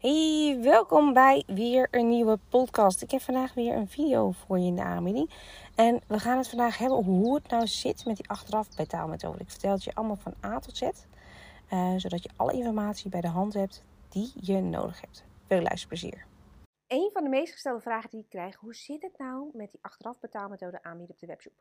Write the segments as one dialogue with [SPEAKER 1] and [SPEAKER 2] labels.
[SPEAKER 1] Hey, welkom bij weer een nieuwe podcast. Ik heb vandaag weer een video voor je in de aanbieding. En we gaan het vandaag hebben over hoe het nou zit met die achteraf betaalmethode. Ik vertel het je allemaal van A tot Z. Uh, zodat je alle informatie bij de hand hebt die je nodig hebt. Veel luisterplezier. Een van de meest gestelde vragen die ik krijg, hoe zit het nou met die achteraf betaalmethode aanbieden op de webshop?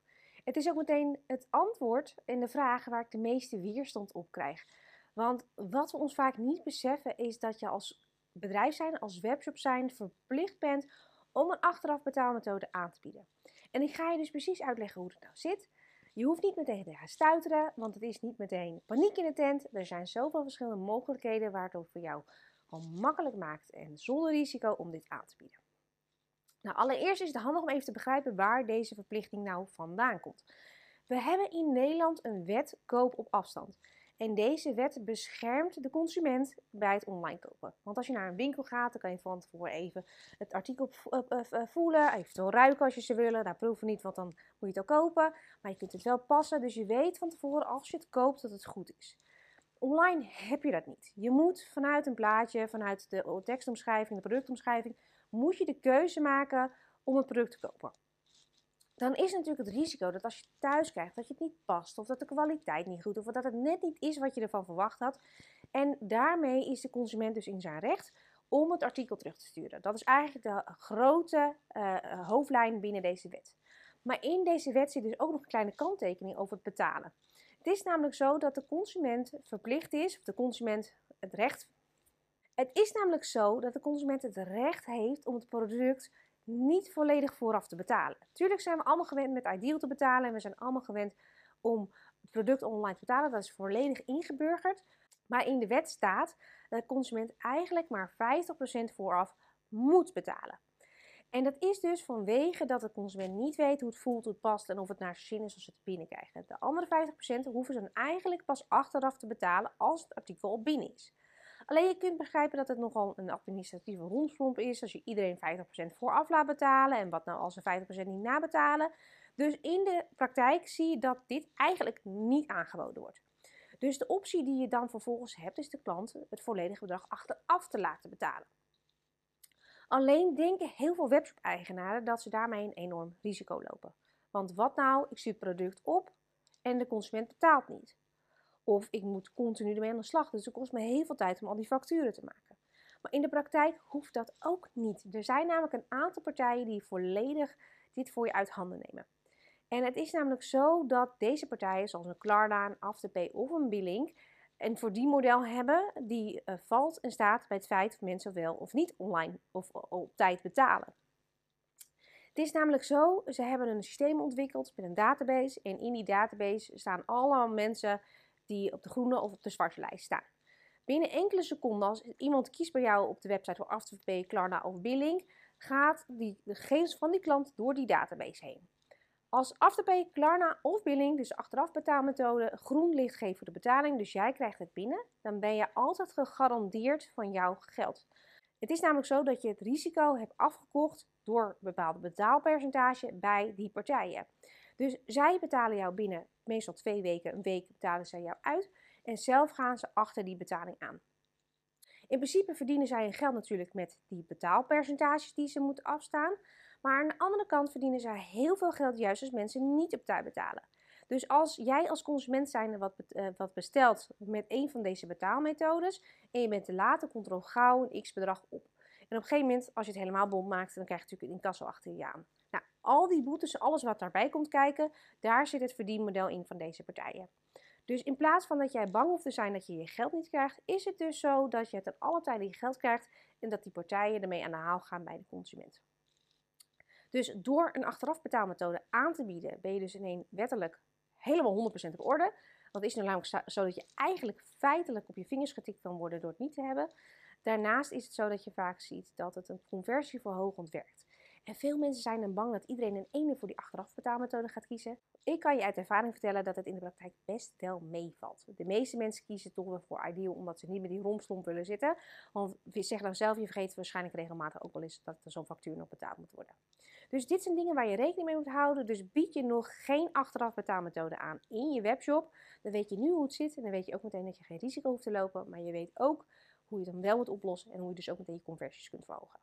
[SPEAKER 1] Het is ook meteen het antwoord in de vragen waar ik de meeste weerstand op krijg. Want wat we ons vaak niet beseffen is dat je als bedrijf zijn, als webshop zijn, verplicht bent om een achteraf betaalmethode aan te bieden. En ik ga je dus precies uitleggen hoe het nou zit. Je hoeft niet meteen te gaan stuiteren, want het is niet meteen paniek in de tent. Er zijn zoveel verschillende mogelijkheden waar het voor jou al makkelijk maakt en zonder risico om dit aan te bieden. Nou, allereerst is het handig om even te begrijpen waar deze verplichting nou vandaan komt. We hebben in Nederland een wet koop op afstand. En deze wet beschermt de consument bij het online kopen. Want als je naar een winkel gaat, dan kan je van tevoren even het artikel voelen, eventueel ruiken als je ze willen. Daar proeven niet, want dan moet je het al kopen. Maar je kunt het wel passen, dus je weet van tevoren als je het koopt dat het goed is. Online heb je dat niet. Je moet vanuit een plaatje, vanuit de tekstomschrijving, de productomschrijving, moet je de keuze maken om het product te kopen dan is natuurlijk het risico dat als je thuis krijgt dat je het niet past, of dat de kwaliteit niet goed of dat het net niet is wat je ervan verwacht had. En daarmee is de consument dus in zijn recht om het artikel terug te sturen. Dat is eigenlijk de grote uh, hoofdlijn binnen deze wet. Maar in deze wet zit dus ook nog een kleine kanttekening over het betalen. Het is namelijk zo dat de consument verplicht is, of de consument het recht. Het is namelijk zo dat de consument het recht heeft om het product niet volledig vooraf te betalen. Tuurlijk zijn we allemaal gewend met Ideal te betalen en we zijn allemaal gewend om het product online te betalen. Dat is volledig ingeburgerd. Maar in de wet staat dat de consument eigenlijk maar 50% vooraf moet betalen. En dat is dus vanwege dat de consument niet weet hoe het voelt, hoe het past en of het naar zin is als ze het binnenkrijgen. De andere 50% hoeven ze dan eigenlijk pas achteraf te betalen als het artikel al binnen is. Alleen je kunt begrijpen dat het nogal een administratieve rondslomp is als je iedereen 50% vooraf laat betalen. En wat nou als ze 50% niet nabetalen. Dus in de praktijk zie je dat dit eigenlijk niet aangeboden wordt. Dus de optie die je dan vervolgens hebt, is de klant het volledige bedrag achteraf te laten betalen. Alleen denken heel veel webshop-eigenaren dat ze daarmee een enorm risico lopen. Want wat nou, ik stuur het product op en de consument betaalt niet. Of ik moet continu ermee aan de slag. Dus het kost me heel veel tijd om al die facturen te maken. Maar in de praktijk hoeft dat ook niet. Er zijn namelijk een aantal partijen die volledig dit voor je uit handen nemen. En het is namelijk zo dat deze partijen, zoals een Klarna, een Afterpay of een Billing, een voor die model hebben die uh, valt en staat bij het feit of mensen wel of niet online of op tijd betalen. Het is namelijk zo, ze hebben een systeem ontwikkeld met een database en in die database staan allemaal mensen die op de groene of op de zwarte lijst staan. Binnen enkele seconden, als iemand kiest bij jou op de website voor Afterpay, Klarna of Billing, gaat die, de gegevens van die klant door die database heen. Als Afterpay, Klarna of Billing, dus achteraf betaalmethode, groen licht geeft voor de betaling, dus jij krijgt het binnen, dan ben je altijd gegarandeerd van jouw geld. Het is namelijk zo dat je het risico hebt afgekocht door een bepaald betaalpercentage bij die partijen. Dus zij betalen jou binnen meestal twee weken, een week betalen zij jou uit. En zelf gaan ze achter die betaling aan. In principe verdienen zij hun geld natuurlijk met die betaalpercentages die ze moeten afstaan. Maar aan de andere kant verdienen zij heel veel geld juist als mensen niet op tijd betalen. Dus als jij als consument zijnde wat, uh, wat bestelt met een van deze betaalmethodes en je bent te laat, dan komt er al gauw een x-bedrag op. En op een gegeven moment, als je het helemaal bond maakt, dan krijg je natuurlijk een incasso achter je aan. Al die boetes, alles wat daarbij komt kijken, daar zit het verdienmodel in van deze partijen. Dus in plaats van dat jij bang hoeft te zijn dat je je geld niet krijgt, is het dus zo dat je ten alle tijde je geld krijgt en dat die partijen ermee aan de haal gaan bij de consument. Dus door een achteraf betaalmethode aan te bieden, ben je dus ineens wettelijk helemaal 100% op orde. Want is nu namelijk zo dat je eigenlijk feitelijk op je vingers getikt kan worden door het niet te hebben. Daarnaast is het zo dat je vaak ziet dat het een conversieverhogend werkt. En veel mensen zijn dan bang dat iedereen in ene voor die achteraf betaalmethode gaat kiezen. Ik kan je uit ervaring vertellen dat het in de praktijk best wel meevalt. De meeste mensen kiezen toch wel voor Ideal omdat ze niet met die romslomp willen zitten. Want zeg nou zelf, je vergeet waarschijnlijk regelmatig ook wel eens dat er zo'n factuur nog betaald moet worden. Dus dit zijn dingen waar je rekening mee moet houden. Dus bied je nog geen achteraf betaalmethode aan in je webshop. Dan weet je nu hoe het zit en dan weet je ook meteen dat je geen risico hoeft te lopen. Maar je weet ook hoe je het dan wel moet oplossen en hoe je dus ook meteen je conversies kunt verhogen.